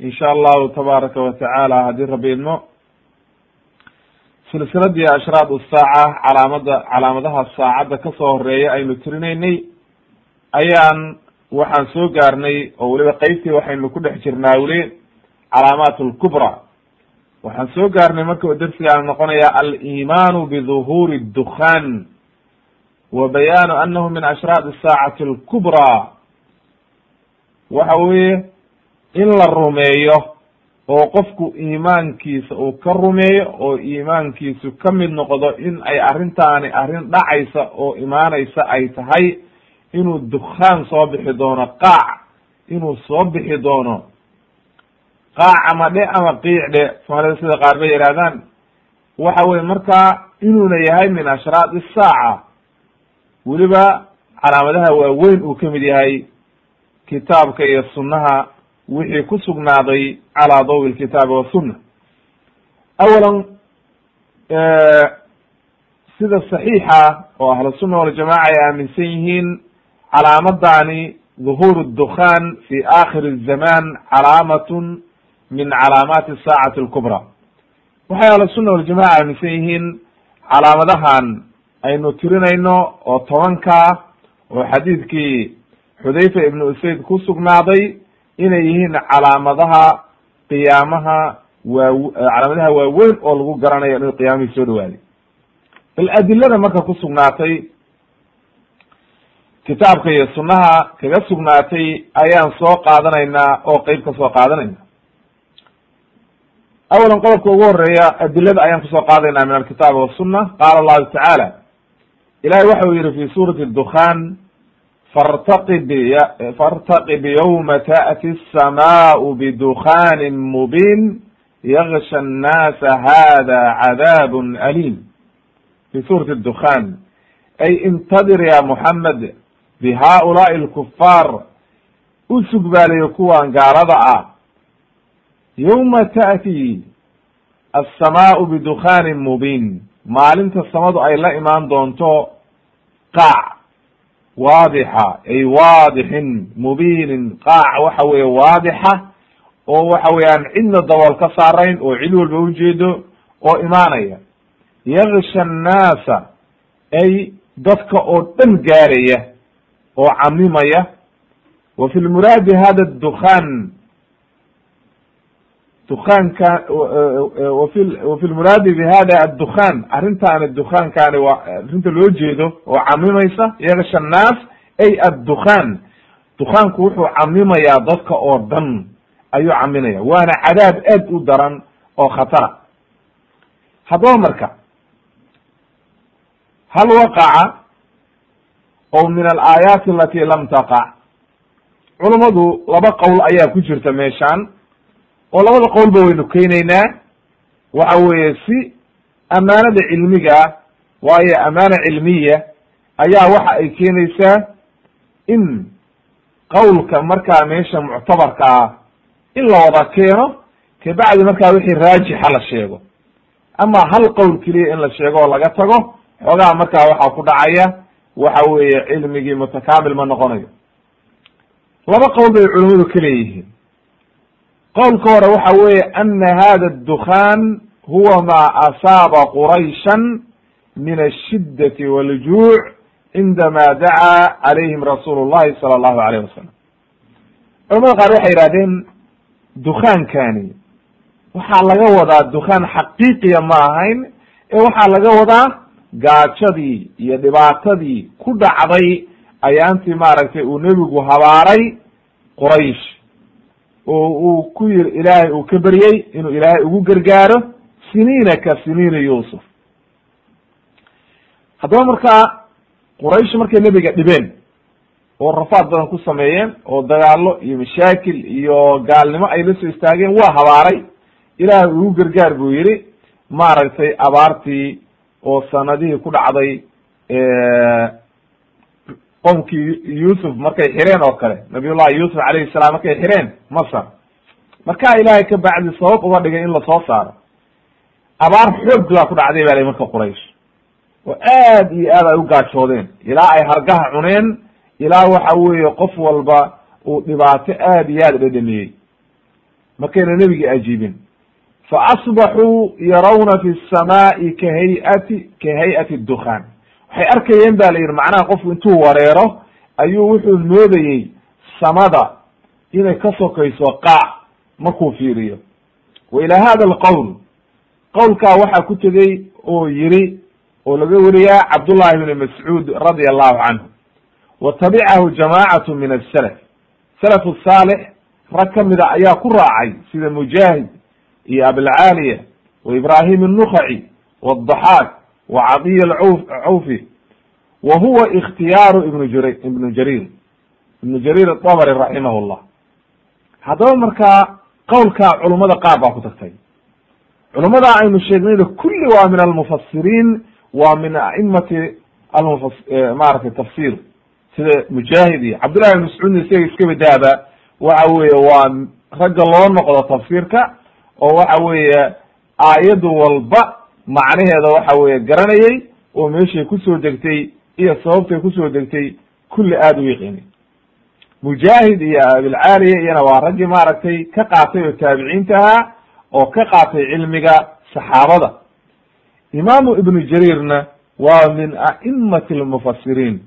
insha allahu tabaaraka watacaala haddii rabi idmo. Silsiladii ashraad saaca calaamada calaamadaha saacadda ka soo horreeya aynu tirinaynay ayaan waxaan soo gaarnay oo weliba qeybtii waxaynu ku dhex jirnaa weli calaamaat lkubra waxaan soo gaarnay marka darsigaana noqonaya alimaanu biduhuri dukhan wa bayaanu anahu min ashraad saacati lkubra waxa weeye in la rumeeyo oo qofku iimaankiisa uu ka rumeeyo oo iimaankiisu ka mid noqdo in ay arrintaani arrin dhacaysa oo imaanaysa ay tahay inuu dukhaan soo bixi doono qaac inuu soo bixi doono qaac ama dhe ama qiic dhe soomaalida sida qaar bay yidhahdaan waxa weye markaa inuuna yahay min ashraad isaaca weliba calaamadaha waaweyn uu ka mid yahay kitaabka iyo sunnaha wixii ku sugnaaday calaa dawi lkitaabi wasunna awalan sida saxiixa oo ahlusunna waljamaaca ay aaminsan yihiin calaamadani duhuuru dukan fi aakhiri zamaan calaamatun min calaamaati saacati alkubra. Waxay ahlusunna waljamaca aaminsan yihiin calaamadahan aynu tirinayno oo tobankaa oo xadiidkii xudayfa ibnu usayd ku sugnaaday inay yihiin calaamadaha qiyaamaha waa calaamadaha waaweyn oo lagu garanayo inuu qiyaamihii soo dhawaaday bal adilada marka ku sugnaatay kitaabka iyo sunnaha kaga sugnaatay ayaan soo qaadanaynaa oo qeyb ka soo qaadanayna awalan qodobka ugu horreeya adilada ayaan ku soo qaadayna min alkitaab wasunna qaala allahu tacaala ilahay waxa uu yihi fi suurati dukhan fartaqib fartaqib ywma taأti الsamaء bdukhanin mubin yagsha الnasa hada cadaab alim fi suurati dukhan ay intadir ya muxamed bihaulaai اlkufaar usug baalayo kuwan gaalada ah ywma taأti الsamaء bdukhanin mubin maalinta samadu ay la imaan doonto qaac waadixa ay waadixin mubiinin qaac waxa weeye waadixa oo waxa weeyaan cidna dabool ka saarayn oo cid walba ujeedo oo imaanaya. Yaksha annaasa ay dadka oo dhan gaaraya oo camimaya. Wa fi lmuraadi hada dukhan dukaanka wafi lmuraadi bihada addukhan arrintaani dukaankaani waa arrinta loo jeedo oo camimaysa yaksha annaas ay addukhan dukaanku wuxuu camimayaa dadka oo dhan ayuu caminaya waana cadaab aad u daran oo khatara haddaba marka hal waqaca o min alaayaati alati lam taqac culummadu laba qowl ayaa ku jirta meeshaan oo labada qowlba waynu keenaynaa. Waxa weeye si amaanada cilmiga waayo amaana cilmiya ayaa waxa ay keenaysaa in qowlka markaa meesha muctabarka ah in la wada keeno kabacdi markaa wixii raajixa la sheego. Ama hal qowl keliya in la sheego oo laga tago xoogaha markaa waxaa ku dhacaya waxa weeye cilmigii mutakaamil ma noqonayo. Laba qowl bay culimadu ka leeyihiin qowlka hore waxa weeye ana hada dukhan huwa ma asaaba qurayshan min ashiddati waljuuc cindama dacaa calayhim rasuulu llahi sala allahu alayh wasalam culamada qaar waxay yihahdeen dukaankani waxaa laga wadaa dukaan xaqiiqiya ma ahayn ee waxaa laga wadaa gaajadii iyo dhibaatadii ku dhacday ayaantii maaragtay uu nebigu habaaray quraysh oo uu ku yiri ilaahay uu ka beryey inuu ilaahay ugu gargaaro siniina ka siniina yuusuf. Haddaba markaa quraysh markay nebiga dhibeen oo rafaad badan ku sameeyeen oo dagaalo iyo mashaakil iyo gaalnimo ay la soo istaageen waa habaaray. Ilaahay ugu gargaar buu yihi maaragtay abaartii oo sanadihii ku dhacday qomkii yuusuf markay xireen oo kale nabiyullahi yuusuf calayhi salaam markay xireen masar markaa ilaahay ka bacdi sabab uga dhigay in la soo saaro abaar xoog baa ku dhacday ba la marka quraysh. Oo aad iyo aad ay u gaajoodeen ilaa ay hargaha cuneen ilaa waxa weeye qof walba uu dhibaato aad iyo aad dhedhamiyey markayna nebigii ajiibin. Fa asbaxuu yarawna fi samaa'i ka hay'ati ka hay'ati dukhaan waxay arkayeen ba la yidhi macnaha qofku intuu wareero ayuu wuxuu moodayey samada inay ka sokayso qaac markuu fiiriyo. Wa ilaa hada alqowl qowlkaa waxaa ku tegey oo yiri oo laga weriyaa cabdullahi bni mascuud radi allahu canhu wa tabicahu jamaacatu min asalaf salafu saalix rag kamida ayaa ku raacay sida mujaahid iyo abilcaaliya wa ibraahim annukaci wadaxaak wa cadiy cawfi wa huwa ikhtiyaaru ibnu jr ibnu jarir ibnu jarir aطabri raximah llah haddaba markaa qowlkaa culummada qaar baa ku tagtay. Culummada aynu sheegnayna kulli waa min almufasiriin waa min aimati almufas maratay tafsir sida mujaahid iyo cabdullahi ibn isaga iska badaaba waxa weeye waa ragga loo noqdo tafsiirka oo waxa weeye aayad walba macnaheeda waxa weeye garanayay oo meeshay ku soo degtay iyo sababtay ku soo degtay kulli aada u yaqiinay mujaahid iyo abilcaaliya iyana waa raggii maaragtay ka qaatay oo taabiciinta ahaa oo ka qaatay cilmiga saxaabada. Imaamu ibnu jariirna waa min a'imati almufasiriin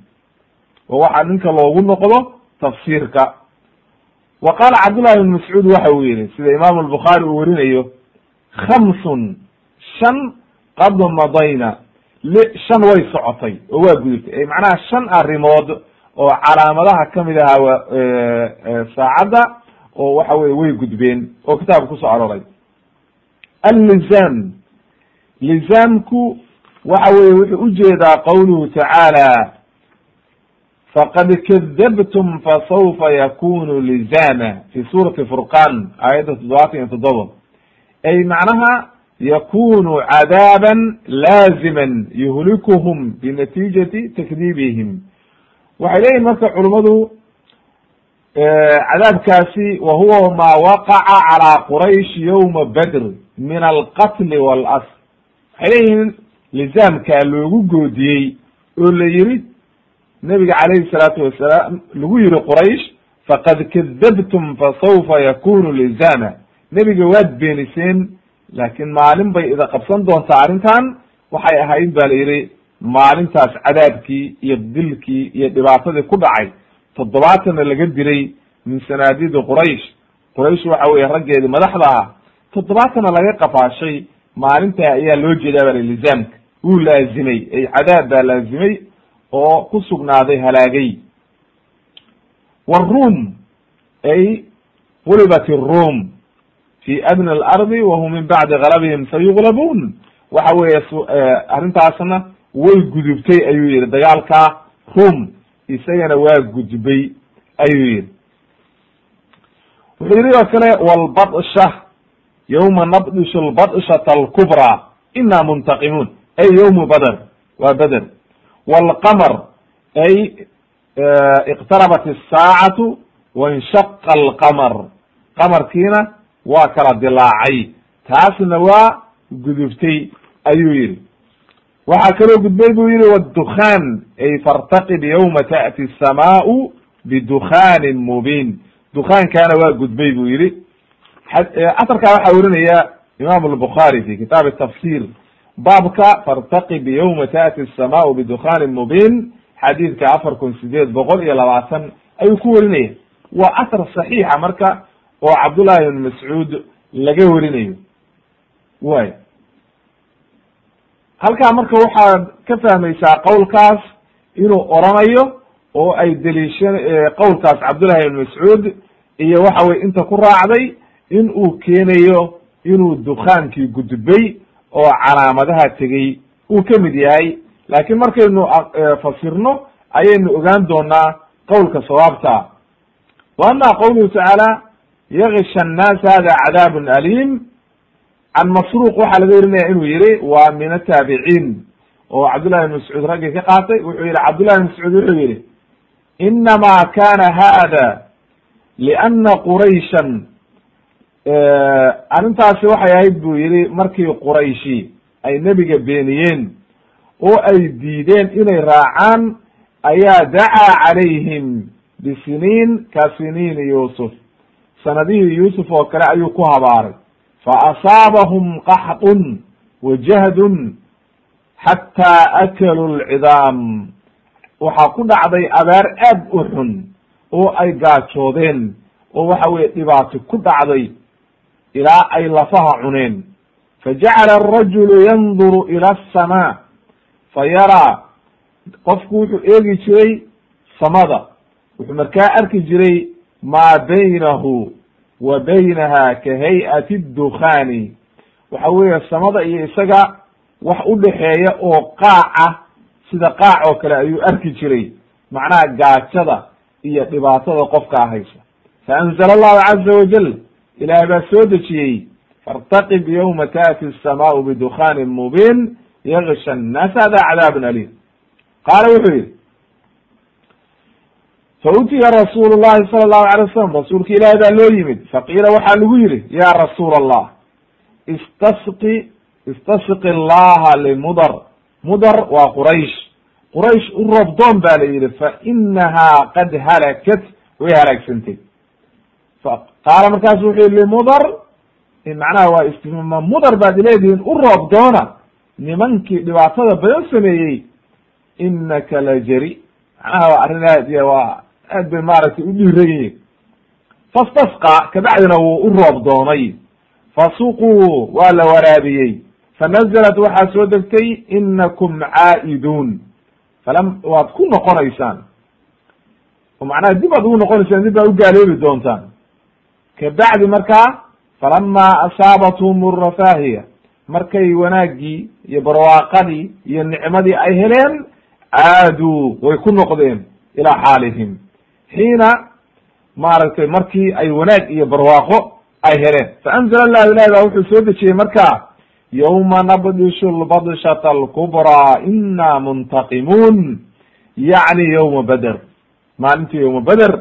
oo waxaa ninka loogu noqdo tafsiirka. Wa qaala cabdullahi ibn mascuud waxa uu yihi sida imaamu albukhaari uu werinayo khamsun shan qad madayna shan way socotay oo waa gudubtay ay macnaha shan arrimood oo calaamadaha ka mid ahaa wa saacadda oo waxa weye way gudbeen oo kitaabka ku soo aroray allizam lizaamku waxa weye wuxuu u jeedaa qawluhu tacaala faqad kadabtum fasawfa yakunu lizama fi suurati furqan aayadda toddobaatan iyo toddoba ay macnaha yakunu cadaaban laaziman yuhlikuhum binatiijati takdibihim waxay leeyihiin marka culummadu cadaabkaasi wa huwa ma waqaca calaa quraysh yowma badr min alqatli walasr waxay leeyihiin lizaamkaa loogu goodiyey oo la yiri nabiga calayhi salaatu wasalaam lagu yihi quraysh faqad kadabtum fasawfa yakunu lizama nebiga waad beeniseen laakiin maalin bay ida qabsan doontaa arrintan waxay ahayd ba la yidhi maalintaas cadaabkii iyo dilkii iyo dhibaatadii ku dhacay toddobaatanna laga diray min sanaadidi quraysh. Quraysh waxa weeye raggeedii madaxda ah toddobaatanna laga qafaashay maalinta ayaa loo jeedaa baa lizaamka wuu laazimay ay cadaab baa laazimay oo ku sugnaaday halaagay. Waruum ay qulibat room fi adna alardi wahum min bacdi galabihim sayuqlabuun waxa weeye e, arrintaasna way gudubtay ayuu yihi dagaalkaa rum isagana waa gudbay ayuu yihi wuxuu yidhi oo kale wlbadsha yawma nabdishu lbadshata alkubraa inaa muntaqimuun. Ay yawmu beder waa beder waalqamar ay e, iqtarabat الsaacatu wanshaqa alqamar qamarkiina waa kala dilaacay taasna waa gudubtay ayuu yihi waxaa kaloo gudbay buu yihi wdukhan ay fartaqib yawma ta'ti الsamaau bidukhanin mubin dukaankaana waa gudbay buu yihi asarkaa waxaa werinaya imam الbukhaari fi kitaab tafsir baabka fartaqib yawma ta'ti الsamaau bidukhanin mubin xadiidka afar kun sideed boqol iyo labaatan ayuu ku werinaya waa asar saxiixa marka oo cabdullahi ibn mascuud laga werinayo way. Halkaa marka waxaad ka fahmaysaa qowlkaas inuu oranayo oo ay deliishan qowlkaas cabdullahi ibn mascuud iyo waxa weye inta ku raacday in uu keenayo inuu dukaankii gudbay oo calaamadaha tegey uu ka mid yahay. Laakiin markaynu fasirno ayaynu ogaan doonaa qowlka sawaabta. Wa ama qowluhu tacaala yagisha annaasa hada cadaabun aliim. Can masruuq waxaa laga werinaya inuu yihi waa min ataabiciin oo cabdullahi ibn mascuud raggii ka qaatay wuxuu yihi cabdullahi ibn mascuud wuxuu yihi inama kana hada liana qurayshan. Arrintaasi waxay ahayd buu yihi markii qurayshi ay nebiga beeniyeen oo ay diideen inay raacaan ayaa dacaa calayhim bisiniin ka siniini yuusuf sanadihii yuusuf oo kale ayuu ku habaaray. Faasaabahum qaxdun wajahdun xataa akaluu lcidaam waxaa ku dhacday abaar aad u xun oo ay gaajoodeen oo waxa weye dhibaato ku dhacday ilaa ay lafaha cuneen. Fajacala arajulu yanduru ila asamaa fa yaraa qofku wuxuu eegi jiray samada wuxuu markaa arki jiray maa baynahu wa baynaha ka hay'ati dukhaani. Waxa weeye samada iyo isaga wax u dhexeeya oo qaaca sida qaac oo kale ayuu arki jiray. Macnaha gaajada iyo dhibaatada qofkaa haysa fa anzala allahu caza wajal ilaah baa soo dejiyey fartaqib yawma taati asamaau bidukhanin mubin yagisha annaas hada cadaabun aliim. Qaala wuxuu yihi fautiya rasuulu llahi sala allahu alay wasalam rasuulka ilaahi baa loo yimid. Faqiila waxaa lagu yihi ya rasuula allah istasqi istasqi allaha limudar. Mudar waa quraysh. Quraysh u roobdoon ba la yihi fa inahaa qad halakat. Way halaagsantay qaala markaasu wuxuu yihi limudar. Macnaha waa istifma mudar baad ileedihiin u roob doona. Nimankii dhibaatada badan sameeyey inaka la jari. Macnaha waa arrin aad iyo waa aad bay maaragtay u dhiiran yihiin fastasqa kabacdina wuu u roob doonay. Fasuquu waa la waraabiyey. Fanazalat waxaa soo degtay inakum caa'iduun. Falam waad ku noqonaysaan. Oo macnaha dib aad ugu noqonaysaan dib baa u doontaan. Kabacdi markaa falama asaabathum rafaahiya markay wanaaggii iyo barwaaqadii iyo nicmadii ay heleen caaduu way ku noqdeen ilaa xaalihim xiina maaragtay markii ay wanaag iyo barwaaqo ay heleen. Faanzala allahu ilahi baa wuxuu soo dejiyey markaa yawma nabdishu lbadshata alkubraa ina muntaqimuun. Yacni yawma beder maalintii yawma beder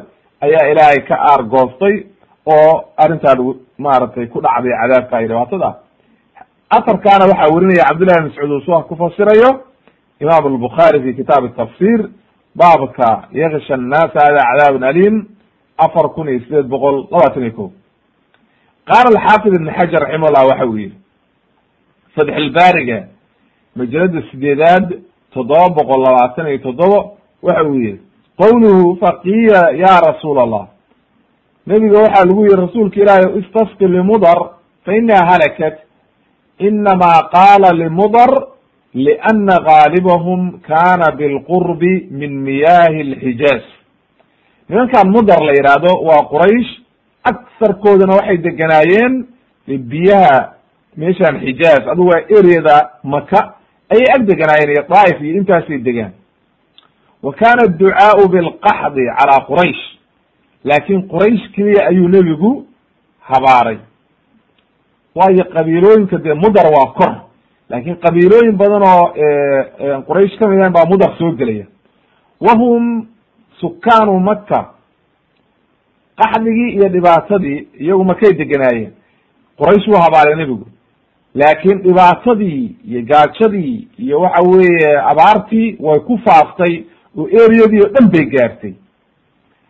ayaa ilaahay ka aargoostay oo arrintaa maaragtay ku dhacday cadaabka iyo dhibaatada. Afarkaana waxaa werinaya cabdullahi mascuud uu sua ku fasirayo imam albukhaari fi kitaab tafsir baabka yaksha annaasa hada cadaabun aliim afar kun iyo sideed boqol labaatan iyo ko qaala alxaafid ibn xajar raximah llah waxa uu yihi fatxilbaariga majalada sideedaad toddoba boqol labaatan iyo toddoba waxa uu yihi qowluhu faqiya ya rasuul allah nebiga waxaa lagu yihi rasuulka ilaahi istasqi limudar fa inaha halakat inama qaala limudar liana gaalibahum kana bilqurbi min miyahi alxijaaz nimankan mudar la yidhaahdo waa quraysh agsarkoodana waxay deganaayeen biyaha meeshan xijaaz adugu waa areada maka ayay ag deganaayeen iyo daaif iyo intaasay degaan wa kana adducaau bilqaxdi calaa quraysh laakin quraysh keliya ayuu nebigu habaaray waayo qabiilooyinka dee mudar waa kor laakin qabiilooyin badan oo quraysh ka midan baa mudar soo gelaya. Wahum sukaanu maka qaxdigii iyo dhibaatadii iyagu makay deganaayeen. Quraysh wuu habaaray nebigu. Laakiin dhibaatadii iyo gaajadii iyo waxa weeye abaartii way ku faaftay oo eriyadii oo dhan bay gaartay.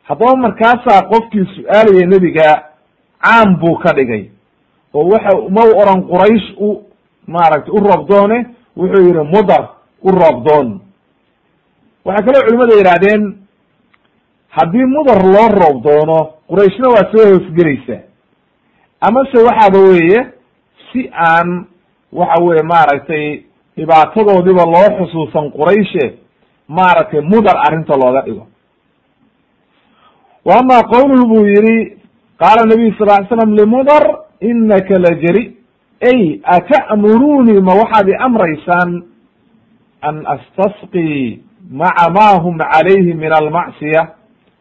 Haddaba markaasaa qofkii su'aalaya nebiga caam buu ka dhigay. Oo waxa u oran quraysh u maaragtay u roobdoone wuxuu yihi mudar u roobdoon waxay kaloo culimada yidhahdeen haddii mudar loo roob doono qurayshna waa soo hoosgelaysaa amase waxaaba weeye si aan waxa weye maaragtay dhibaatadoodiba loo xusuusan qurayshe maaragtay mudar arrinta looga dhigo. Wa ama qowluhu buu yihi qaala nabiyu sal ly slam limudar inaka lajari ay ata'murunii ma waxaad i amraysaan? An astasqii maca ma hum calayhi min almacsiya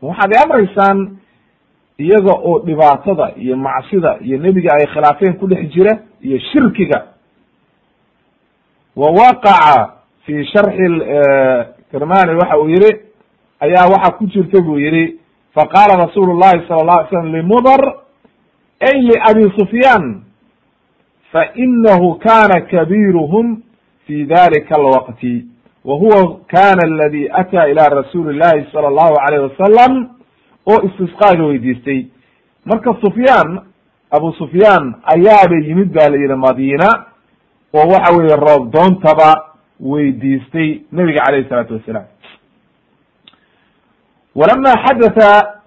ma waxaad i amraysaan? Iyaga oo dhibaatada iyo macsida iyo nebiga ay khilaafeen ku dhex jira iyo shirkiga. Wa waqaca fi sharxi kirmani waxa uu yihi ayaa waxa ku jirta buu yihi faqala rasuulu llahi sala la alay slam limudar ay liabi sufyaan fainahu kana kabiruhum fi dalika alwaqti wa huwa kana aladi ataa ila rasuuli llahi sala allahu alayh wasalam oo istisqaaga weydiistay marka sufyaan abu sufyaan ayaaba yimid ba la yihi madiina oo waxa weeye roob weydiistay nebiga calayhi isalaatu wasalaam walama xadatha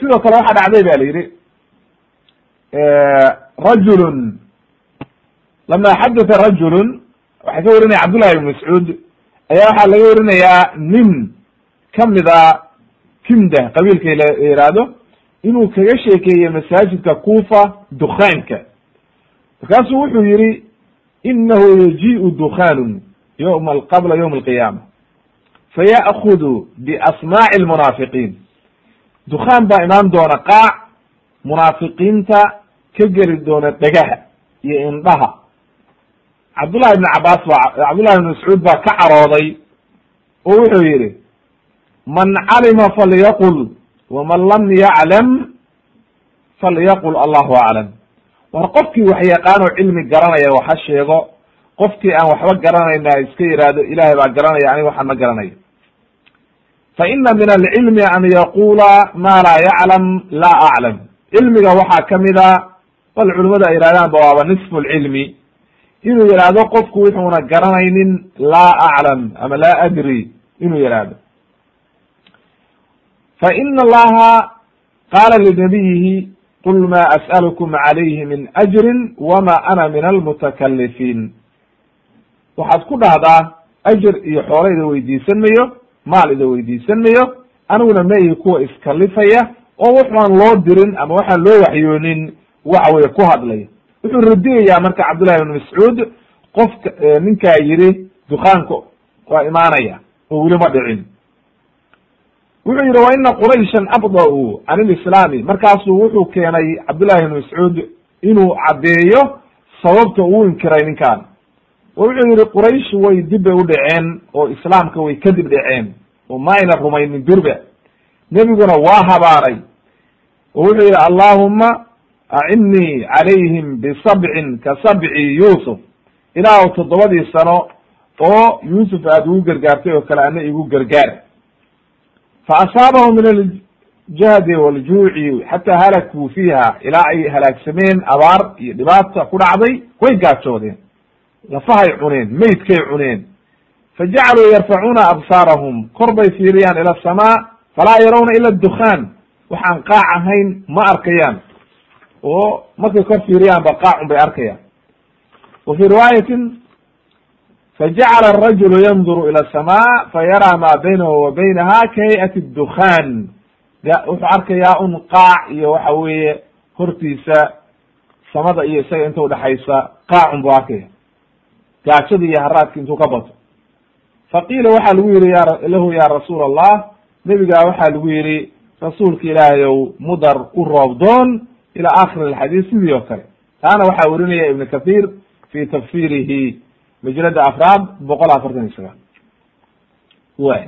sidoo kale waxaa dhacday ba la yihi rajulun lama xadatha rajulun waxay ka warinaya cabdullahi ibn mascuud ayaa waxaa laga warinayaa nin kamida kimda qabiilka la yihahdo inuu kaga sheekeeyey masaajidka kufa dukaanka markaasuu wuxuu yihi inahu yajiu dukanun yoma qabla ywm alqiyaama. Faya'kudu biasmaaci lmunaafiqiin dukaan baa imaan doona qaac munaafiqiinta ka geli doona dhegaha iyo indhaha. Cabdullahi ibn cabaas baa cabdullahi ibn mascuud baa ka carooday oo wuxuu yihi man calima falyaqul waman lam yaclam falyaqul allahu aclam. War qofkii wax yaqaanoo cilmi garanaya waxa sheego qofkii aan waxba garanayna iska yihahdo ilahay baa garanaya aniga waxaan ma garanayo. Fa ina min alcilmi an yaqula ma laa yaclam laa aclam. Cilmiga waxaa ka mid a bal culimadu ay yihahdaan ba waaba nisfu lcilmi inuu yihahdo qofku wuxuuna garanaynin laa aclam ama laa adri inuu yihahdo fa ina allaha qaala linabiyihi qul ma as'alkum calayhi min ajrin wama ana min almutakalifiin waxaad ku dhahdaa ajir iyo xoolo ida weydiisan mayo maal ida weydiisan mayo aniguna ma ihi kuwa iskalifaya oo waxaan loo dirin ama waxaan loo waxyoonin waxa weye ku hadlaya wuxuu radiyayaa marka cabdullahi ibn mascuud qofka ninkaa yidhi dukaanka waa imaanaya oo weli ma dhicin. Wuxuu yihi wa ina qurayshan abda-u can ilislaami markaasuu wuxuu keenay cabdullahi ibn mascuud inuu caddeeyo sababta uu inkiray ninkaan. Oo wuxuu yihi quraysh way dib bay u dhaceen oo islaamka way kadib dhaceen oo ma ayna rumaynin durba. Nebiguna waa habaaray. Oo wuxuu yihi allahuma acinnii calayhim bisabcin ka sabci yuusuf ilaahu toddobadii sano oo yuusuf aada ugu gargaartay oo kale ana igu gargaar fa asaabahu min aljahdi waljuuci xataa halakuu fiiha ilaa ay halaagsameen abaar iyo dhibaata ku dhacday way gaajoodeen lafahay cuneen meydkay cuneen fa jacaluu yarfacuuna absaarahum kor bay fiiriyaan ila asamaa falaa yarawna ila dukhaan waxaan qaac ahayn ma arkayaan oo markay kor fiiriyaanba qaacun bay arkayaan. Wa fi riwaayatin fajacala arajulu yanduru ila asamaa fayaraa maa baynahu wa baynaha ka hay'ati dukhaan wuxuu arkayaa un qaac iyo waxa weeye hortiisa samada iyo isaga inta udhexaysa qaacun buu arkaya. Gaajada iyo haraadki intuu ka bato. Faqiila waxaa lagu yihi ya lahu ya rasuul allah nebigaa waxaa lagu yihi rasuulka ilaahayow mudar u roobdoon ila akhir alxadiis sidii oo kale. Taana waxaa werinaya ibn kathir fi tafsirihi majlada afraad boqol afartan iyo sagaal. Way.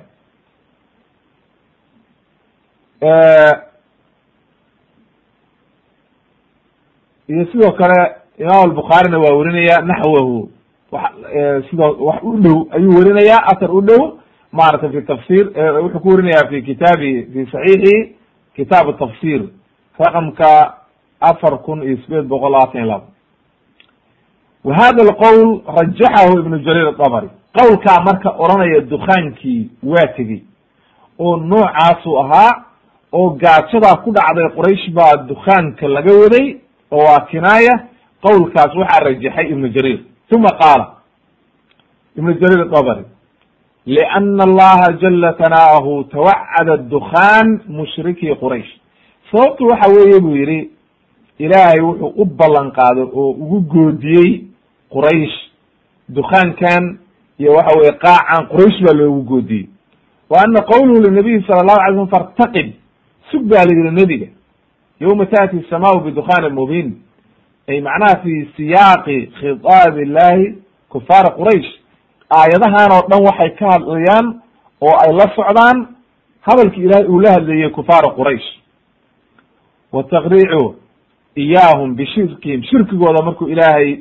Iyo sidoo kale imaam albukhaarina waa werinaya naxwahu. Wa sidoo wax u dhow ayuu werinaya athar u dhow maaragtay fi tafsir wuxuu ku werinaya fi kitaabi fi saxiixi kitaab tafsir raqamka afar kun iyo sideed boqol labaatan iyo labo. Wa hada alqowl rajaxahu ibnu jariir adabri qowlkaa marka odhanaya dukaankii waa tegey oo noocaasuu ahaa oo gaajadaa ku dhacday quraysh baa dukaanka laga waday oo waa kinaaya qowlkaas waxaa rajaxay ibnu jariir uma qaala ibnu jariir adabri liana allaha jala tanaahu tawacada dukaan mushrikii quraysh. Sababtu waxa weeye buu yidhi ilaahay wuxuu u ballan qaaday oo ugu goodiyey quraysh dukaankan iyo waxa weye qaacan quraysh baa loogu goodiyey. Wa ana qowluhu linabiyi sala allahu alay slm fartaqib sug baa la yihi nebiga yowma taati samaau bidukaanin mubiin. Ay macnaha fi siyaaqi khitaab illahi kufaara quraysh. Aayadahan oo dhan waxay ka hadlayaan oo ay la socdaan hadalki ilahay uu la hadlayey kufaara quraysh. Wa taqriicu iyaahum bishirkihim shirkigooda markuu ilaahay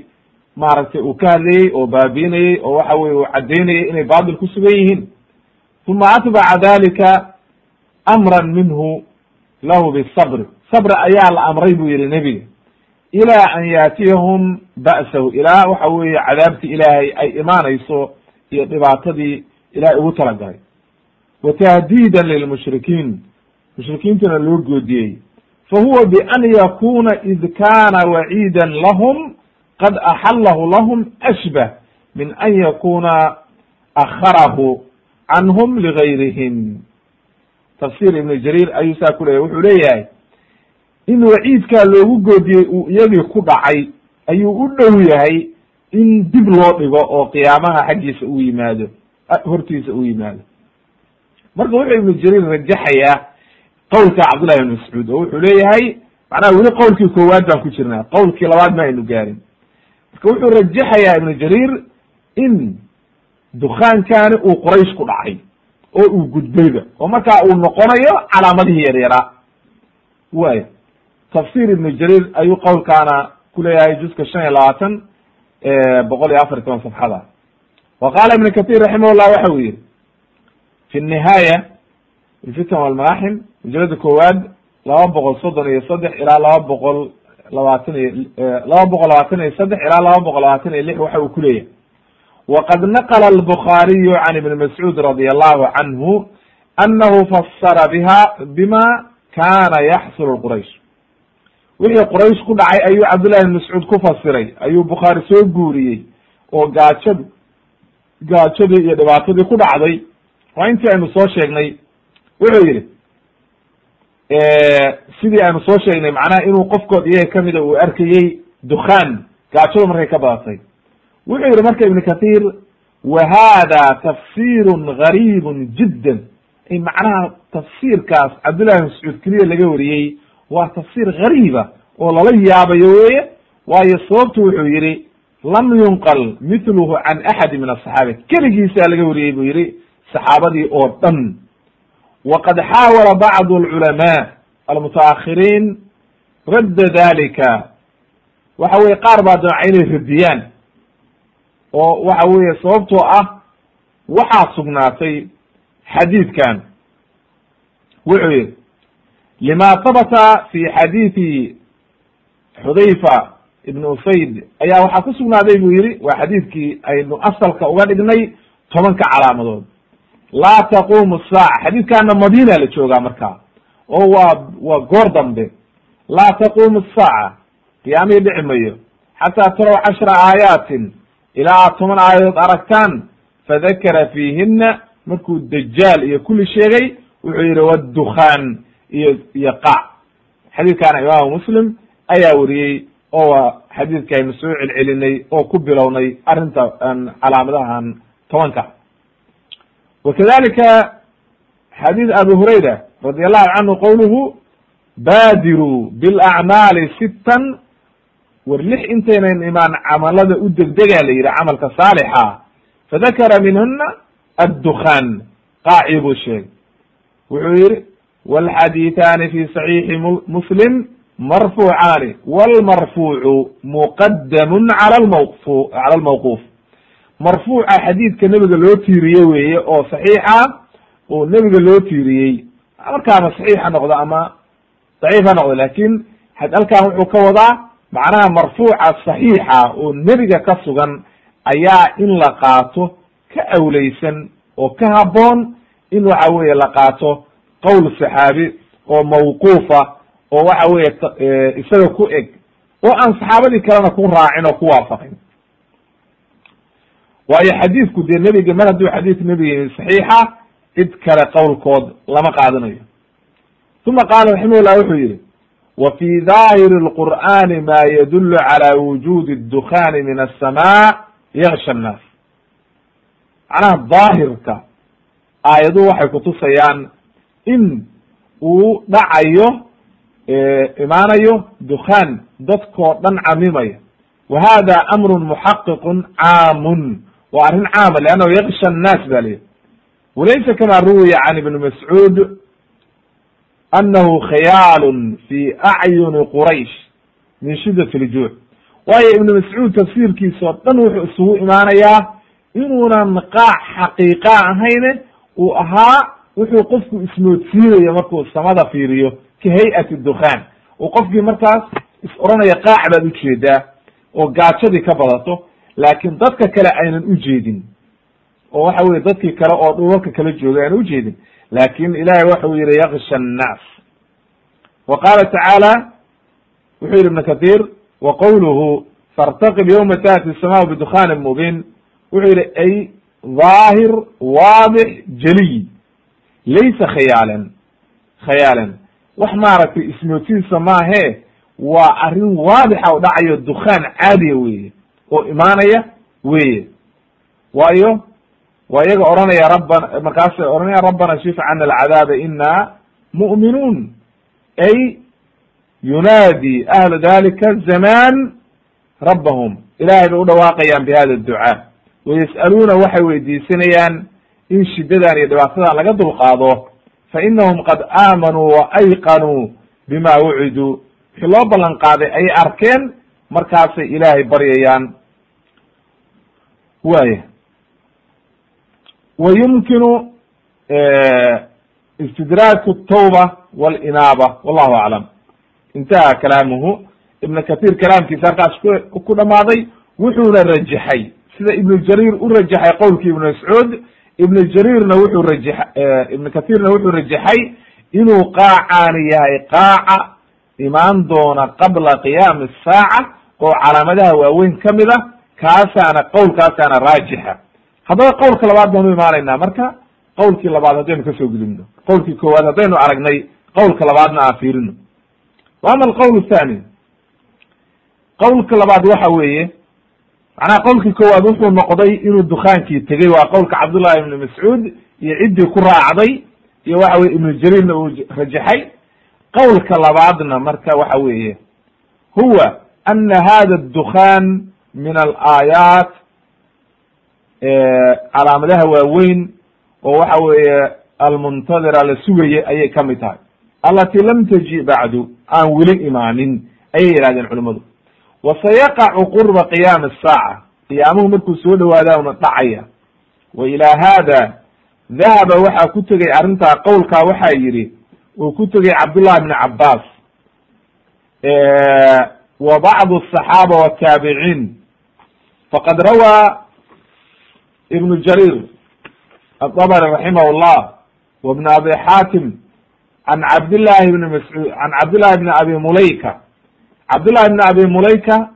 maaragtay uu ka hadlayey oo baabiinayey oo waxa weye uu caddaynayay inay baatil ku sugan yihiin uma atbaca dalika amran minhu lahu bisabri sabri ayaa la amray buu yihi nebiga ilaa an yaatiyahum ba'sahu ilaa waxa weeye cadaabtii ilaahay ay imaanayso iyo dhibaatadii ilahay ugu talagalay wa tahdiidan lilmushrikiin mushrikiintana loo goodiyey fa huwa bian yakuna id kana waciidan lahum qad axalahu lahum ashbah min an yakuna akharahu canhum ligayrihim tafsir ibnu jariir ayuu saa ku leyahy wuxuu leeyahay in waciidkaa loogu goodiyey uu iyagii ku dhacay ayuu u dhow yahay in dib loo dhigo oo qiyaamaha xaggiisa u yimaado hortiisa u yimaado marka wuxuu ibnu jariir rajaxayaa qowlka cabdullahi ibn mascuud oo wuxuu leeyahay macnaha weli qowlkii koowaad baan ku jirnaa qowlkii labaad ma aynu gaarin. Marka wuxuu rajaxayaa ibnu jariir in dukaankani uu quraysh ku dhacay oo uu gudbayba oo markaa uu noqonayo calaamadihii yaryaraa way tafsir ibnu jariir ayuu qowlkaana ku leeyahay juska shan iyo labaatan boqol iyo afar iyo toban safxada. Wa qaala ibnu kathir raximah llah waxa uu yihi fi nihaaya fitan walmaaxim majalada koowaad laba boqol soddon iyo saddex ilaa laba boqol labaatan iyo laba boqol labaatan iyo saddex ilaa laba boqol labaatan iyo lix waxa uu ku leeyahay. Wqad naqla albukhaariyu can ibni mascuud radi allahu canhu anahu fasara biha bima kana yaxsulu quraysh. Wixii quraysh ku dhacay ayuu cabdullahi ibn mascuud ku fasiray ayuu bukhaari soo guuriyey oo gaajad gaajadii iyo dhibaatadii ku dhacday. Waa intii aynu soo sheegnay wuxuu yihi sidii aynu soo sheegnay macnaha inuu qofkood iyaga kamida uu arkayey dukaan gaajadu markay ka badatay. Wuxuu yihi marka ibn kathir wa hada tafsirun gariibun jiddan. Macnaha tafsiirkaas cabdullahi mascuud keliya laga wariyey waa tafsiir gariiba oo lala yaabayo weye waayo sababtu wuxuu yihi lam yunqal mithluhu can axadi min asaxaaba keligiisaa laga wariyey buu yihi saxaabadii oo dhan waqad xaawala bacdu alculamaa almutaahiriin radda dalika waxa weye qaar baa damca inay radiyaan oo waxa weeye sababtoo ah waxaa sugnaatay xadiidkan wuxuu yihi lima habata fi xadiidi xudayfa ibn usayd ayaa waxaa ku sugnaaday buu yihi waa xadiidkii aynu asalka uga dhignay tobanka calaamadood laa taqumu saaca xadiidkaana madina la joogaa markaa oo waa waa goor dambe. Laa taqumu saaca qiyaamihii dhici mayo. Xataa taraw cashra aayaatin ilaa aad toban aayadood aragtaan fadakara fiihina markuu dajaal iyo kulli sheegay wuxuu yihi waddukhaan iyo iyo qac xadiidkaana imaamu muslim ayaa wariyey oo waa xadiidkaaynu soo celcelinay oo ku bilownay arrinta calaamadahan tobanka wakadalika xadiid abi hurayra radi allahu canhu qowluhu baadiruu bilacmaali sittan war lix intaynan imaan camalada u degdegaa la yidhi camalka saalixa fadakara minhuna addukhaan qaaci buu sheegay wuxuu yihi walxadiiثani fi صaxiixi muslim marfuucaani cala lmawqu cala almawquuf marfuuca xadiidka nebiga loo tiiriye weeye oo saxiixa oo nebiga loo tiiriyey. Markaama saxiix noqdo ama daciif ha noqdo laakiin halkan wuxuu ka wadaa macnaha marfuuca saxiixa oo nebiga ka sugan ayaa in la qaato ka awleysan oo ka haboon in waxa weeye la qaato qowl saxaabi oo mawquufa oo waxa weeye isaga ku eg oo aan saxaabadii kalena ku raacin oo ku waafaqin waayo xadiidku dee nebiga mar hadduu xadiid nebiga saxiixa cid kale qowlkood lama qaadanayo. Uma qaala raximahullah wuxuu yidhi wa fii daahiri alqur'aani maa yadullu calaa wujuudi dukhaani min assamaa yaksha annaas. Macnaha daahirka aayaduhu waxay kutusayaan in uu dhacayo imaanayo dukhaan dadkoo dhan camimaya wa hada amrun muxaqiqun caamun waa arrin caama leannahu yaksha annaas ba leeyahy walaysa kama ruwiya can ibni mascuud anahu khiyaalun fi acyuni quraysh min shidat ljuuc waayo ibnu mascuud tafsiirkiisa oo dhan wuxuu isugu imaanayaa inuunan qaac xaqiiqa ahayne uu ahaa wuxuu qofku ismoodsiinayo markuu samada fiiriyo ka hay'ati dukhaan. Oo qofkii markaas is oranaya qaac baad u jeedaa oo gaajadii ka badato laakin dadka kale aynan ujeedin oo waxa weye dadkii kale oo dhulalka kala jooga aynan ujeedin laakin ilahay waxau yihi yaksha annaas. Wa qaala tacaala wuxuu yihi ibn kathir wa qowluhu fartaqib yawma taati الsamaau bidukhanin mubin wuxuu yihi ay dhaahir waadix jaliy laysa khayaalan. Khayaalan. Wax maaragtay ismoodsiinsa maahe waa arrin waadixa o dhacayo dukhaan caadiya weye oo imaanaya weye waayo waa iyaga odhanaya rabban markaasay odhanaya rabbana shif cana alcadaaba ina mu'minuun. Ay yunaadi ahlu dalika zaman rabbahum. Ilahay bay u dhawaaqayaan bi hada ducaa wayas'aluuna waxay weydiisanayaan in shiddadan iyo dhibaatadan laga dulqaado. Fa inahum qad aamanuu wa ayqanuu bima wuciduu wixii loo ballan qaaday ayay arkeen markaasay ilaahay baryayaan. Waya wa yumkinu istidraaku tawba walinaaba wallahu aclam intaha kalaamuhu ibn kathir kalaamkiisa halkaas ku ku dhamaaday wuxuuna rajaxay. Sida ibnu jariir u rajaxay qowlkii ibnu mascuud ibnu jariirna wuxuu raja ibnu kathirna wuxuu rajaxay inuu qaacaani yahay qaaca imaan doona qabla qiyaami asaaca oo calaamadaha waaweyn ka mid a kaasaana qowlkaasaana raajixa. Haddaba qowlka labaad baanu imaanaynaa. Marka qowlkii labaad haddaynu ka soo gudubno qowlkii koowaad haddaynu aragnay qowlka labaadna aan fiirino. Wa ama alqowl thani qowlka labaad waxa weeye macnaha qowlkii koowaad wuxuu noqday inuu dukaankii tegey waa qowlka cabdullahi ibni mascuud iyo ciddii ku raacday iyo waxa weye ibnu jariirna uu rajaxay. Qowlka labaadna marka waxa weeye huwa ana hada dukhan min alaayaat calaamadaha waaweyn oo waxa weeye almuntadira la sugaya ayay ka mid tahay alati lam taji bacdu aan weli imaanin ayay yihahdeen culimadu wa sayaqacu qurba qiyaami asaaca qiyaamuhu markuu soo dhawaada una dhacaya wa ilaa hada dahaba waxaa ku tegay arrintaa qowlkaa waxaa yidhi uu ku tegay cabdullahi bni cabbaas wa bacdu asaxaaba wataabiciin faqad rawaa ibnu jarir adabri raximah llah wa bn abi xaatim can cabdillahi bni mascuud can cabdillahi bni abi mulayka. Cabdullahi bni abi mulayka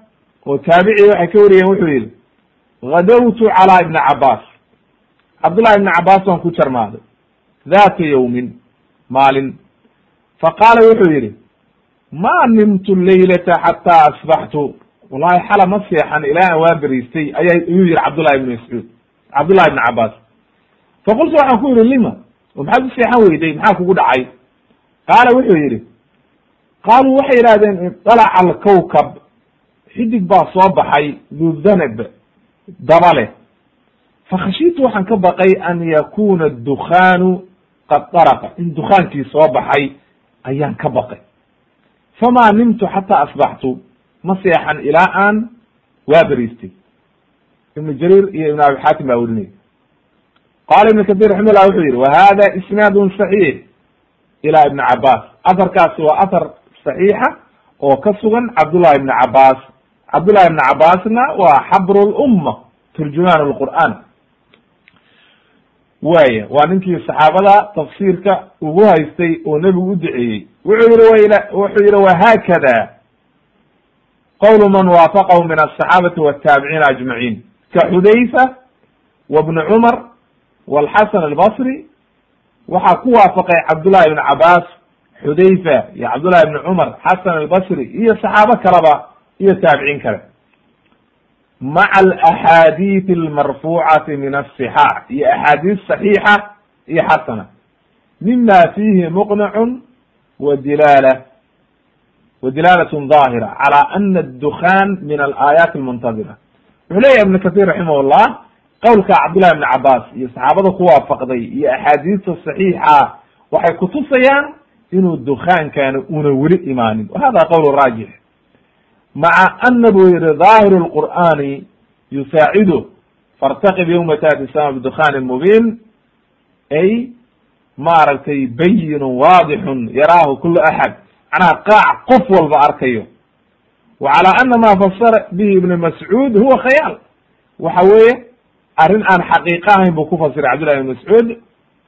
oo taabici waxay ka wariyeen wuxuu yihi gadowtu calaa ibni cabaas cabdullahi ibni cabaas waan ku jarmaaday data yawmin maalin. Faqaala wuxuu yihi ma nimtu laylata xataa asbaxtu. Wallahi xala ma seexan ilaa aan waa beriistay aya ayuu yihi cabdullahi ibni mascuud cabdullahi ibni cabaas faqultu waxaan ku yihi lima? Oo maxaad u seexan weyday? Maxaa kugu dhacay? Qaala wuxuu yihi qaaluu waxay yidhahdeen indalaca alkawkab xidig baa soo baxay dudanab daba leh. Fakhashiitu waxaan ka baqay an yakuna dukhaanu qad daraqa. In dukaankii soo baxay ayaan ka baqay famaa nimtu xataa asbaxtu ma seexan ilaa aan waa beriistay ibnu jariir iyo ibn abi xaatim baa werinaya qaala ibn katir raximahullah wuxuu yihi wa hada isnaadun saxiix ila ibni cabaas aharkaasi waa ahar saxiixa oo ka sugan cabdullahi ibni cabaas cabdullahi ibni cabaasna waa xabru lumma turjumaan lqur'aan waya waa ninkii saxaabada tafsiirka ugu haystay oo nebigu u duceeyey wuxuu yihi wuxuu yihi wahakada qowlu man waafaqahu min aلصaxaabati wالtaabiciin ajmaciin ka xudayfa wa bni cumar wاlxasan albasri waxaa ku waafaqay cabdullahi ibn cabaas xudayfa iyo cabdullahi ibni cumar xasan albasri iyo saxaabo kaleba iyo taabiciin kale maca alaxaadiid almarfuucati min asixaax iyo axaadiis saxiixa iyo xasana mima fiihi muqnacun wa dilaala wa dilaalatun daahira cala ana addukhan min alaayaati almuntadira wuxuu leyahy ibn katir raximah llah qowlka cabdullahi ibni cabaas iyo saxaabada ku waafaqday iyo axaadiista saxiixa waxay inuu dukaankaani una weli imaanin wa hada qowl raajix maca ana buu yihi dhaahiru lqur'ani yusaacidu fartaqib yowma taati sama bidukhaani mubiin ay maaragtay bayinun waadixun yaraahu kulu axad. Macnaha qaac qof walba arkayo. Wa calaa ana ma fasara bihi ibn mascuud huwa khayaal waxa weeye arrin aan xaqiiqo ahayn buu ku fasiray cabdullahi ibn mascuud.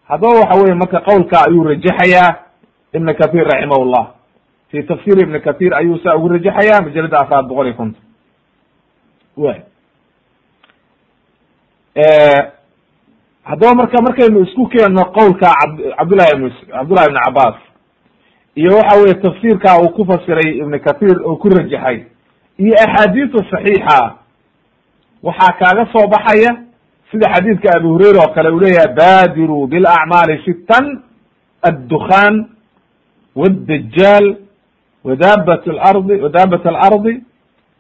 Haddaba waxa weye marka qowlka ayuu rajaxayaa ibn kathir raximah llah fi tafsir ibn kathir ayuu saa ugu rajaxaya majalada afraad boqol iyo konton. Way haddaba marka markaynu isku keenno qowlka cabdullahi ibn cabdullahi ibn cabaas iyo waxa weye tafsiirka uu ku fasiray ibn kathir oo ku rajaxay iyo axaadiista saxiixa waxaa kaaga soo baxaya sida xadiidka abi hurayra oo kale uu leeyahay badiruu bilacmaali sitan addukhan wاdajaal wadabat lardi wadabat alardi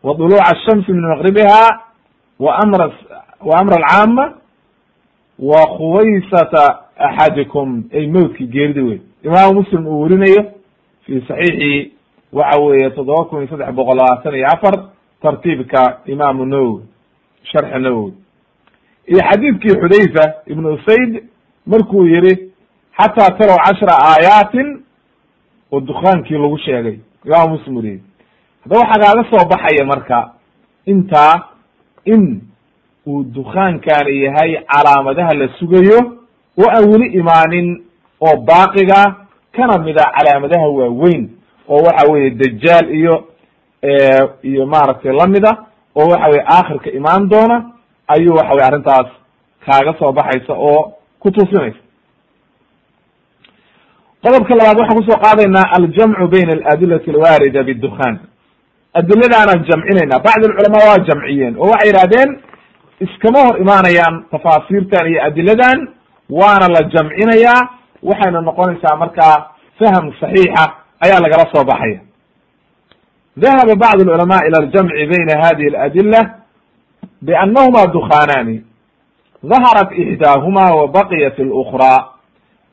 wa duluuc ashamsi min maqribiha wa amra wa amra alcaama wa khuwaysata axadikum. Ay mowtkii geerida wey imaamu muslim uu werinayo fi saxiixi waxa weeye toddoba kun iyo saddex boqol labaatan iyo afar tartiibka imaamu nawowi sharxi nawowi iyo xadiidkii xudayfa ibn usayd markuu yihi xataa taraw cashra aayaatin oo dukaankii lagu sheegay. Imaamu muslim uriye haddaba waxaa kaaga soo baxaya marka intaa in uu dukaankaani yahay calaamadaha la sugayo oo aan weli imaanin oo baaqiga kana mid a calaamadaha waaweyn oo waxa weye dajaal iyo iyo maaragtay lamida oo waxa weye aakhirka imaan doona ayuu waxa weye arrintaas kaaga soo baxaysa oo ku tusinaysa. Qodobka labaad waxaan ku soo qaadaynaa aljamcu bayna aladilati alwaarida bidukhan adiladaanaan jamcinayna bacd alculamaa waa jamciyeen oo waxay yidhahdeen iskama hor imaanayaan tafaasiirtan iyo adiladan waana la jamcinayaa. Waxayna noqonaysaa markaa faham saxiixa ayaa lagala soo baxaya. Dahaba bacd alculama ila aljamci bayna hadihi aladila biannahuma dukhaanaani. Daharat ixdaahuma wa baqiyat alukraa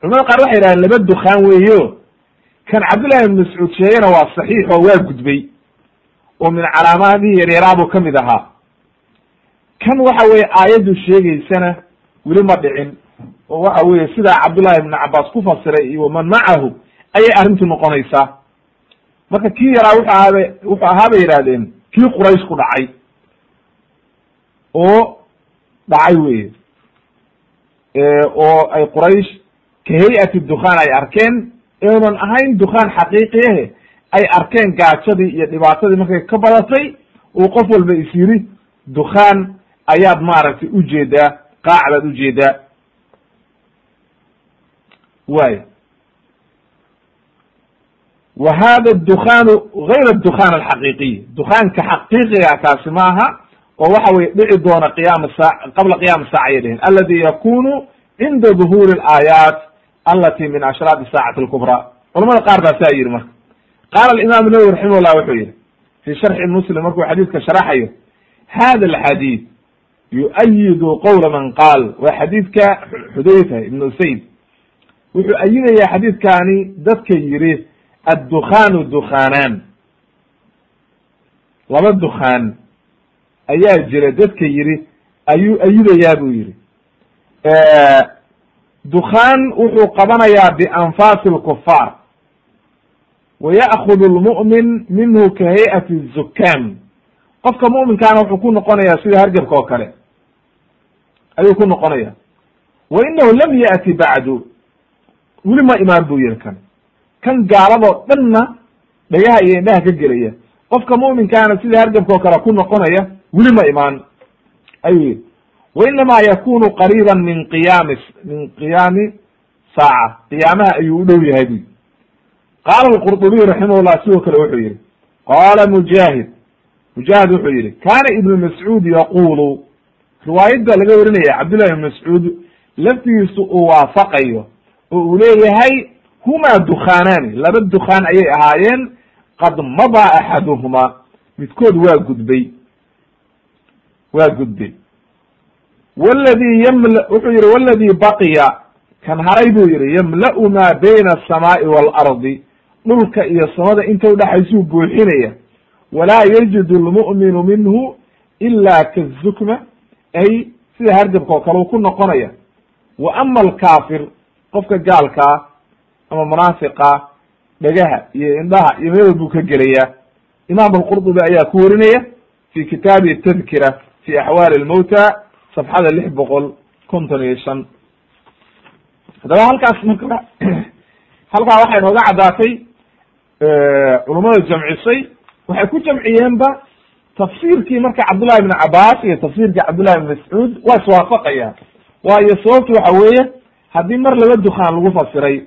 culamada qaar waxay yidhahdeen laba dukaan weeyo. Kan cabdullahi ibn mascuud sheegana waa saxiix oo waa gudbay. Oo min calaamadihii yaryaraabuu ka mid ahaa kan waxa weye aayaddu sheegaysana weli ma dhicin. Oo waxa weye sidaa cabdullahi ibn cabaas ku fasiray iyo waman macahu ayay arrintu noqonaysaa. Marka kii yaraa wuxuu ahaaba wuxuu ahaa bay yidhahdeen kii quraysh ku dhacay. Oo dhacay weye oo ay quraysh ka hay'ati dukhaan ay arkeen inunan ahayn dukhaan xaqiiqiyahe ay arkeen gaajadii iyo dhibaatadii markay ka badatay uu qof walba is yiri dukhaan ayaad maaragtay u jeedaa qaacdaad u jeedaa way wa hada dukaanu gayr adukhaan alxaqiiqiy dukaanka xaqiiqiga kaasi maaha oo waxa weye dhici doona qiyaama saa qabla qiyaama saaca ayay dheheen aladi yakunu cinda duhuri alaayaat alati min ashraadi saacati alkubraa. Culamada qaar baa saa yidhi marka. Qaala alimaam nawowi raximah wuxuu yihi fi sharxi muslim markuu xadiidka sharaxayo hada alxadiid yuayidu qowla man qaal. Waa xadiidka xudayfa ibn usayd. Wuxuu ayidaya xadiidkani dadka yiri addukhaanu dukhaanaan. Laba dukhaan ayaa jira dadka yidhi ayuu ayudayaa buu yidhi dukhaan wuxuu qabanayaa bianfaasi lkufaar wa ya'kudu lmu'min minhu ka hay'ati zukaam qofka mu'minkaana wuxuu ku noqonayaa sida hargebka oo kale ayuu ku noqonaya. Wa inahu lam ya'ti bacdu weli ma imaan buu yihi kan. Kan gaaladoo dhanna dhagaha iyo indhaha ka gelaya. Qofka mu'minkaana sida hargebka oo kale ku noqonaya weli ma imaan. Ayuu yihi wa yakunu qariiban min qiyaami min qiyaami saaca. Qiyaamaha ayuu u dhow yahay bu qaala alqurdubiy raximahullah sidoo kale wuxuu yihi qaala mujaahid. Mujaahid wuxuu yihi kana ibnu mascuud yaqulu riwaayadda laga warinaya cabdullahi mascuud laftigiisu uu waafaqayo oo uu leeyahay huma dukhaanaani laba dukhaan ayay ahaayeen qad madaa axaduhuma. Midkood waa gudbay. Waa gudbay. Wladii ymla wuxuu yihi wladii baqiya. Kan haray buu yihi yamla'u maa bayna asamaa'i waalardi dhulka iyo samada inta udhexaysuu buuxinaya. Walaa yajidu lmu'minu minhu ila kazukma ay sida hargabka oo kale ku noqonaya. Wa ama alkaafir qofka gaalkaa ama munaafiqa dhagaha iyo indhaha iyo meel buu ka gelaya. Imaam alqurdubi ayaa ku warinaya fi kitaabi tadkira fi axwaali lmawta safxada lix boqol konton iyo shan. Haddaba halkaas marka halkaa waxay nooga caddaatay culummada jamcisay. Waxay ku jamciyeenba tafsiirkii marka cabdullahi ibn cabaas iyo tafsiirkii cabdullahi ibn mascuud waa iswaafaqayaan waayo sababtu waxa weeye haddii mar laba dukhaan lagu fasiray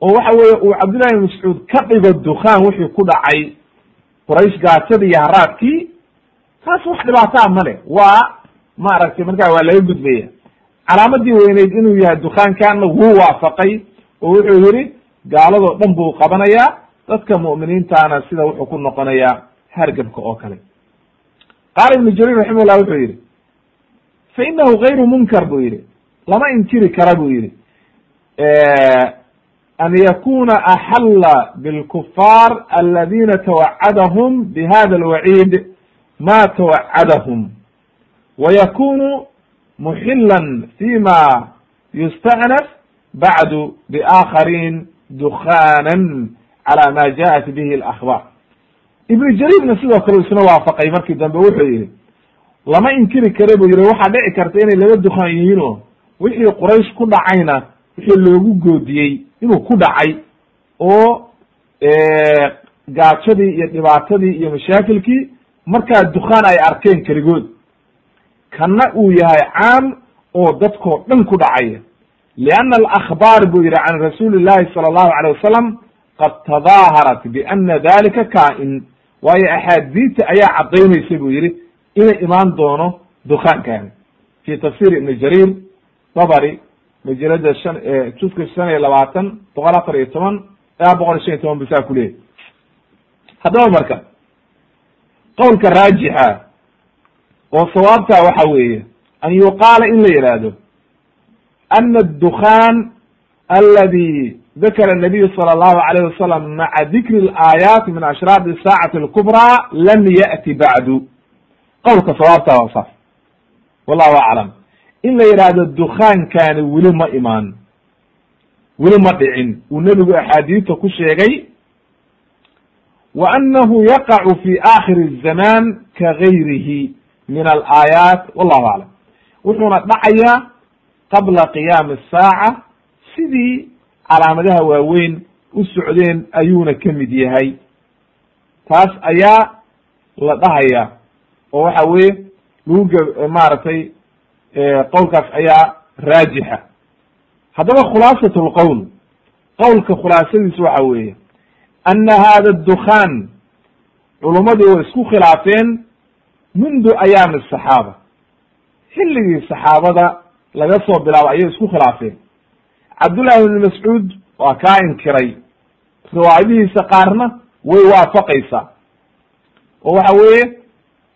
oo waxa weeye uu cabdullahi ibn mascuud ka dhigo dukhaan wixii ku dhacay quraysh gaajadii iyo haraadkii taas wax dhibaataa male waa maaragtay markaa waa laga gudbaya. Calaamadii weyneyd inuu yahay dukaankaana wuu waafaqay oo wuxuu yihi gaaladoo dhan buu qabanayaa dadka mu'miniintaana sida wuxuu ku noqonayaa hargabka oo kale qaala ibnu jariir raximahullah wuxuu yihi fa inahu gayru munkar buu yihi lama inkiri kara buu yihi an yakuna axalla bilkufaar aladina tawacadahum bihada alwaciid ma tawacadahum wa yakunu muxilan fima yusta'naf bacdu biaakhariin dukhanan cala ma jaءat bihi alakbar ibnu jariirna sidoo kale isna waafaqay markii dambe wuxuu yihi lama inkiri kare buu yihi waxaa dhici karta inay laba dukaan yihiin oo wixii quraysh ku dhacayna wixii loogu goodiyey inuu ku dhacay oo gaajadii iyo dhibaatadii iyo mashaakilkii markaa dukaan ay arkeen keligood. Kana uu yahay caam oo dadkoo dhan ku dhacaya lianna alakbaar buu yihi can rasuuli llahi sala allahu alayh wasalam qad tadaaharat biana dalika kaa-in waayo axaadiita ayaa caddaynaysa buu yihi inay imaan doono dukaankaani fi tafsir ibni jariir dabari majalada shan juska shan iyo labaatan boqol afar iyo toban ilaa boqol shan iyo toban bisaa kuleeyahy haddaba marka qowlka raajixa oo sawaabtaa waxa weeye an yuqaala in la yihahdo ana adukhan aladi dakara nabiyu sala allahu alayhi wasalam maca dikri alaayaati min ashraabi saacati alkubraa lam ya'ti bacdu qowlka sawaabtaa waa saas wallahu aclam in la yidhaahdo dukaankani weli ma imaan weli ma dhicin uu nebigu axaadiista ku sheegay wa annahu yaqacu fi aakhiri zamaan ka gayrihi min alaayaat wallahu aclam wuxuuna dhacayaa qabla qiyaami asaaca sidii calaamadaha waaweyn u socdeen ayuuna ka mid yahay. Taas ayaa la dhahaya oo waxa weye lagu g maaragtay qowlkaas ayaa raajixa. Haddaba khulaasat lqowl qowlka khulaasadiisu waxa weeye ana hada dukhan culummadii way isku khilaafeen mundu ayaami asaxaaba xilligii saxaabada laga soo bilaabo ayay isku khilaafeen cabdullahi ibn mascuud waa kaa inkiray riwaayadihiisa qaarna way waafaqaysaa. oo waxa weeye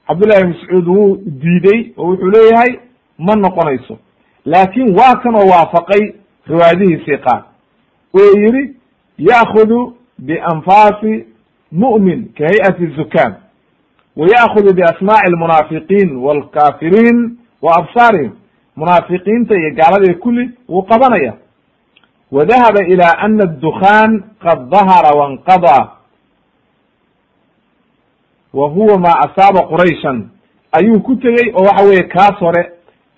cabdullahi mascuud wuu diiday oo wuxuu leeyahay ma noqonayso. laakin waa kan oo waafaqay riwaayadihiisii qaar. Oo yihi ya'kudu bianfaasi mu'min ka hay'ati zukaam wa ya'kudu biasmaaci almunaafiqiin waalkaafiriin wa absaarihim. Munaafiqiinta iyo gaalada kulli wuu qabanaya dahaba ila ana addukhan qad dahara wanqadaa wa huwa ma asaaba qurayshan ayuu ku tegey oo waxa weeye kaas hore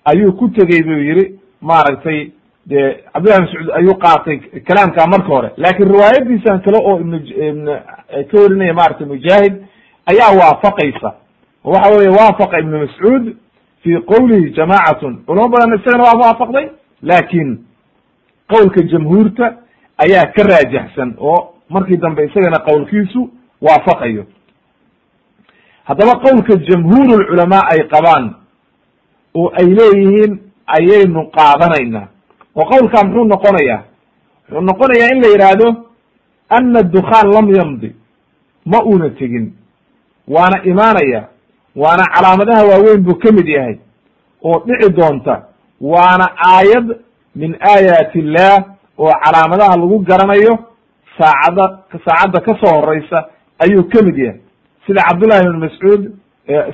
ayuu ku tegey buu yihi maaragtay de cabdillahi mascuud ayuu qaatay kalaamka marka hore laakin riwaayadiisan kale oo ibn ibn ka warinaya maratay mujaahid ayaa waafaqaysa oo waxa weye waafaqa ibnu mascuud fi qowlihi jamacatun culamo badan isagana waa waafaqday laakin qowlka jamhuurta ayaa ka raajaxsan oo markii dambe isagana qowlkiisu waafaqayo. Haddaba qowlka jamhuur culamaa ay qabaan oo ay leeyihiin ayaynu qaadanaynaa oo qowlkaa muxuu noqonayaa? Wuxuu noqonayaa in la yidhaahdo ana dukhaan lam yamdi ma uuna tegin. Waana imaanaya waana calaamadaha waaweyn buu ka mid yahay oo dhici doonta waana aayad min aayaati illah oo calaamadaha lagu garanayo saacadda saacadda ka soo horeysa ayuu ka mid yahay. Sida cabdullahi ibn mascuud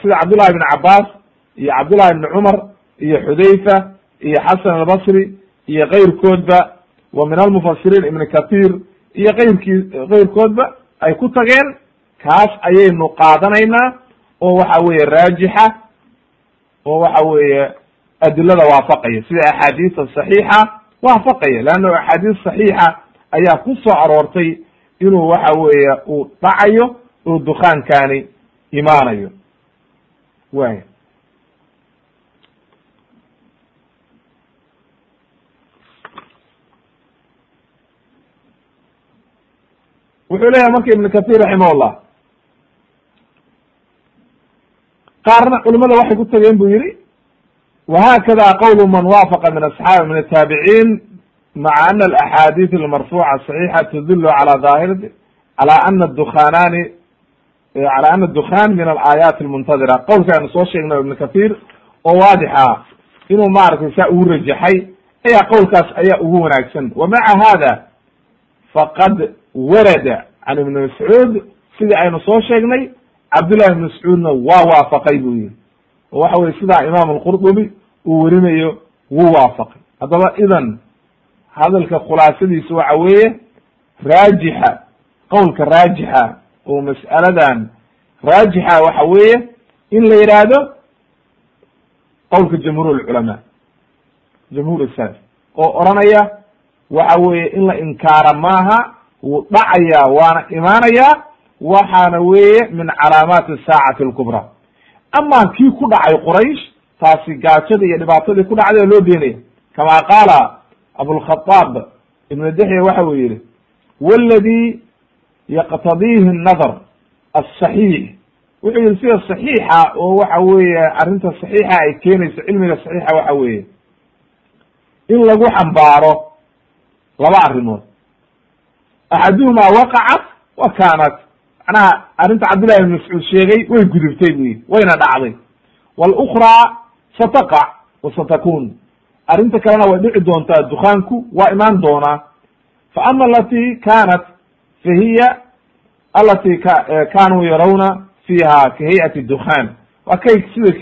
sida cabdullahi ibn cabaas iyo cabdullahi ibn cumar iyo xudayfa iyo xasan albasri iyo keyrkoodba wa min almufasiriin ibn kathir iyo keyrkii keyrkoodba ay ku tageen kaas ayaynu qaadanaynaa oo waxa weeye raajixa oo waxa weeye adilada waafaqaya. Sida axaadiisa saxiixa waafaqaya. Leanna axaadiis saxiixa ayaa ku soo aroortay inuu waxa weeye uu dhacayo oo dukaankaani imaanayo. Way wuxuu leeyahay marka ibn kathir raximahullah qaarna culimada waxay ku tageen bu yihi whakada qwl man wafaqa min asxaabi min ataabiciin maca ana alaxaadiis almarfuuca saxiixa tadulu cala daahirati cala ana dukhanani cala ana dukhan min alaayaati almuntadira qowlka aynu soo sheegnay ibn kathir oo waadixa inuu maaragtay saa ugu rajaxay ayaa qowlkaas ayaa ugu wanaagsan wa maca hada faqad warada can ibni mascuud sidii aynu soo sheegnay cabdullahi ibn mascuudna waa waafaqay buu yihi waxa weye sidaa imaam alqurdubi uu werinayo wuu waafaqay. Haddaba idan hadalka khulaasadiisu waxa weeye raajixa qowlka raajixa oo mas'aladan raajixa waxa weeye in la yidhaahdo qowlka jamhuur lculamaa jamhuur salaf oo odranaya waxa weeye in la inkaara maaha wuu dhacayaa waana imaanayaa waxaana weeye min calaamaati saacati alkubra ama kii ku dhacay quraysh taasi gaajada iyo dhibaatadii ku dhacday oo loo beenaya kama qaala abulkhadaab ibnu dexya waxa uu yihi wladi yaqtadiihi nadar asaxiix wuxuu yihi sida saxiixa oo waxa weeye arrinta saxiixa ay keenayso cilmiga saxiixa waxa weeye in lagu xambaaro laba arrimood. Axaduhuma waqacat wa kaanat. Macnaha arrinta cabdillahi ibn mascuud sheegay way gudubtay bu yihi wayna dhacday. Wاlukraa sataqac wa satakun arrinta kalena way dhici doontaa dukaanku waa imaan doonaa. Fa ama alati kanat fa hiya alati kanuu yarawna fiha ka hay'ati dukan waa kay sida k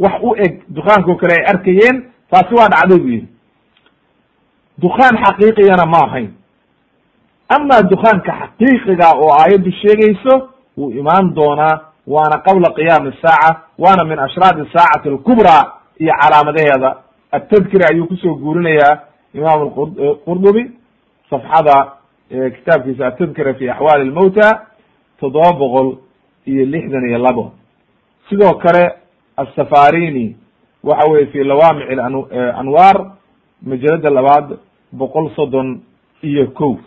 wax u eg dukaanka kale ay arkayeen taasi waa dhacday bu yihi dukaan xaqiiqiyana ma ahayn. Ama dukaanka xaqiiqiga oo aayaddu sheegayso wuu imaan doonaa waana qabla qiyaami saaca waana min ashraadi saacati alkubraa iyo calaamadaheeda. Atadkira ayuu ku soo guurinayaa imam qurdubi safxada kitaabkiisa atadkira fi axwaali lmawta toddoba boqol iyo lixdan iyo labo. Sidoo kale asafarini waxa weye fi lawaamic anwaar majalada labaad boqol soddon iyo ko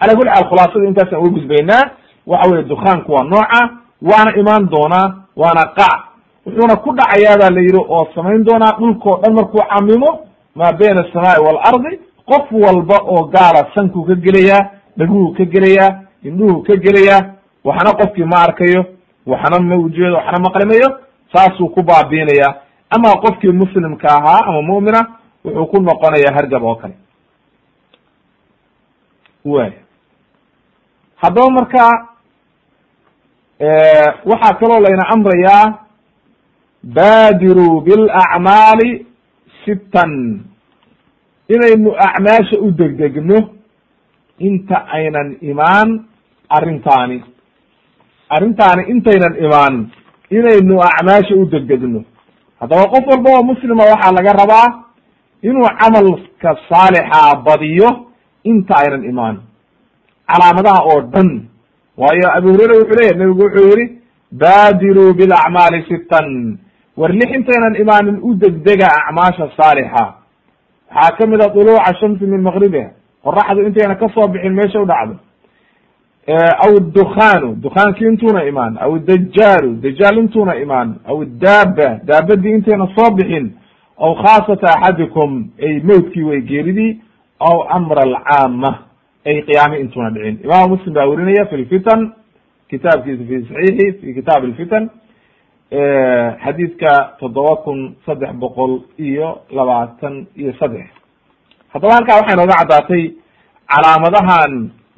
ala kuli xaal khulaasada intaasaan uga gudbaynaa waxa weye dukaanku waa nooca waana imaan doonaa waana qac. Wuxuuna ku dhacayaa ba la yidhi oo samayn doonaa dhulkao dhan markuu camimo maa bayna asamaai waalardi qof walba oo gaala sankuu ka gelayaa dhaguhu ka gelayaa indhuhu ka gelayaa waxna qofkii ma arkayo waxna ma ujeedo waxna maqlimayo saasuu ku baabiinaya ama qofkii muslimka ahaa ama mu'mina wuxuu ku noqonayaa hargab oo kale. Way haddaba marka waxaa kaloo layna amrayaa baadiruu bilacmaali sittan. Inaynu acmaasha u degdegno inta aynan imaan arrintaani. Arrintaani intaynan imaan inaynu acmaasha u degdegno. Haddaba qof walba oo muslima waxaa laga rabaa inuu camalka saalixa badiyo inta aynan imaan. Calaamadaha oo dhan waayo abu hurayra wuxuu leyahy nabigu wuxuu yihi baadiruu bilacmaali sittan war lix intaynan imaanin u degdega acmaasha saalixa. Waxaa ka mid a duluuca shamsi min maqribiha qoraxdu intayna ka soo bixin meesha u dhacdo. Aw dukhaanu dukaankii intuuna imaan aw dajaalu dajaal intuuna imaan aw daaba daabadii intayna soo bixin aw khaasata axadikum ay mowtkii way geeridii aw amra alcaama ay qiyaami intuuna dhicin imam muslim baa werinaya fi lfitan kitaabkiisa fi saxiixi fi kitaab alfitan xadiidka toddoba kun saddex boqol iyo labaatan iyo saddex haddaba halkaa waxay nooga caddaatay calaamadahan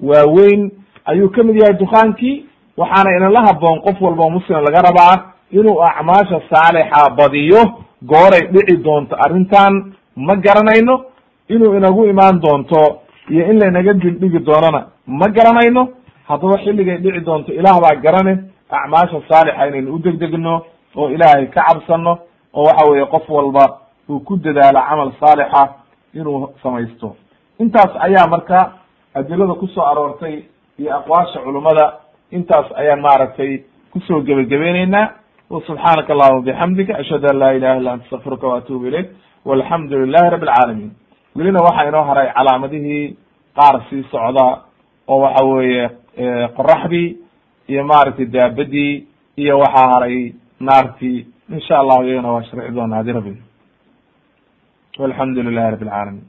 waaweyn ayuu ka mid yahay dukaankii waxaana inala haboon qof walba muslim laga rabaa inuu acmaasha saalixa badiyo gooray dhici doonto arrintan ma garanayno inuu inagu imaan doonto iyo in laynaga dildhigi doonona ma garanayno? Haddaba xilligay dhici doonto ilaah baa garane acmaasha saalixa inaynu u degdegno oo ilaahay ka cabsano oo waxa weeye qof walba uu ku dadaalo camal saalixa inuu samaysto. Intaas ayaa marka adilada ku soo aroortay iyo aqwaasha culummada intaas ayaan maaragtay ku soo gebagabayneynaa subxaanaka allahuma bixamdika ashhadu an laa ilaha illa anta astaqfiruka waatubu ilayk. Walxamdu lilahi rabi alcaalamiin welina waxaa inoo haray calaamadihii qaar sii socda oo waxa weeye qoraxdii iyo maaragtay daabadii iyo waxaa haray naartii insha allahu iyagana waa sharci doona hadi rabbi. Walxamdu lilahi rabi alcaalamiin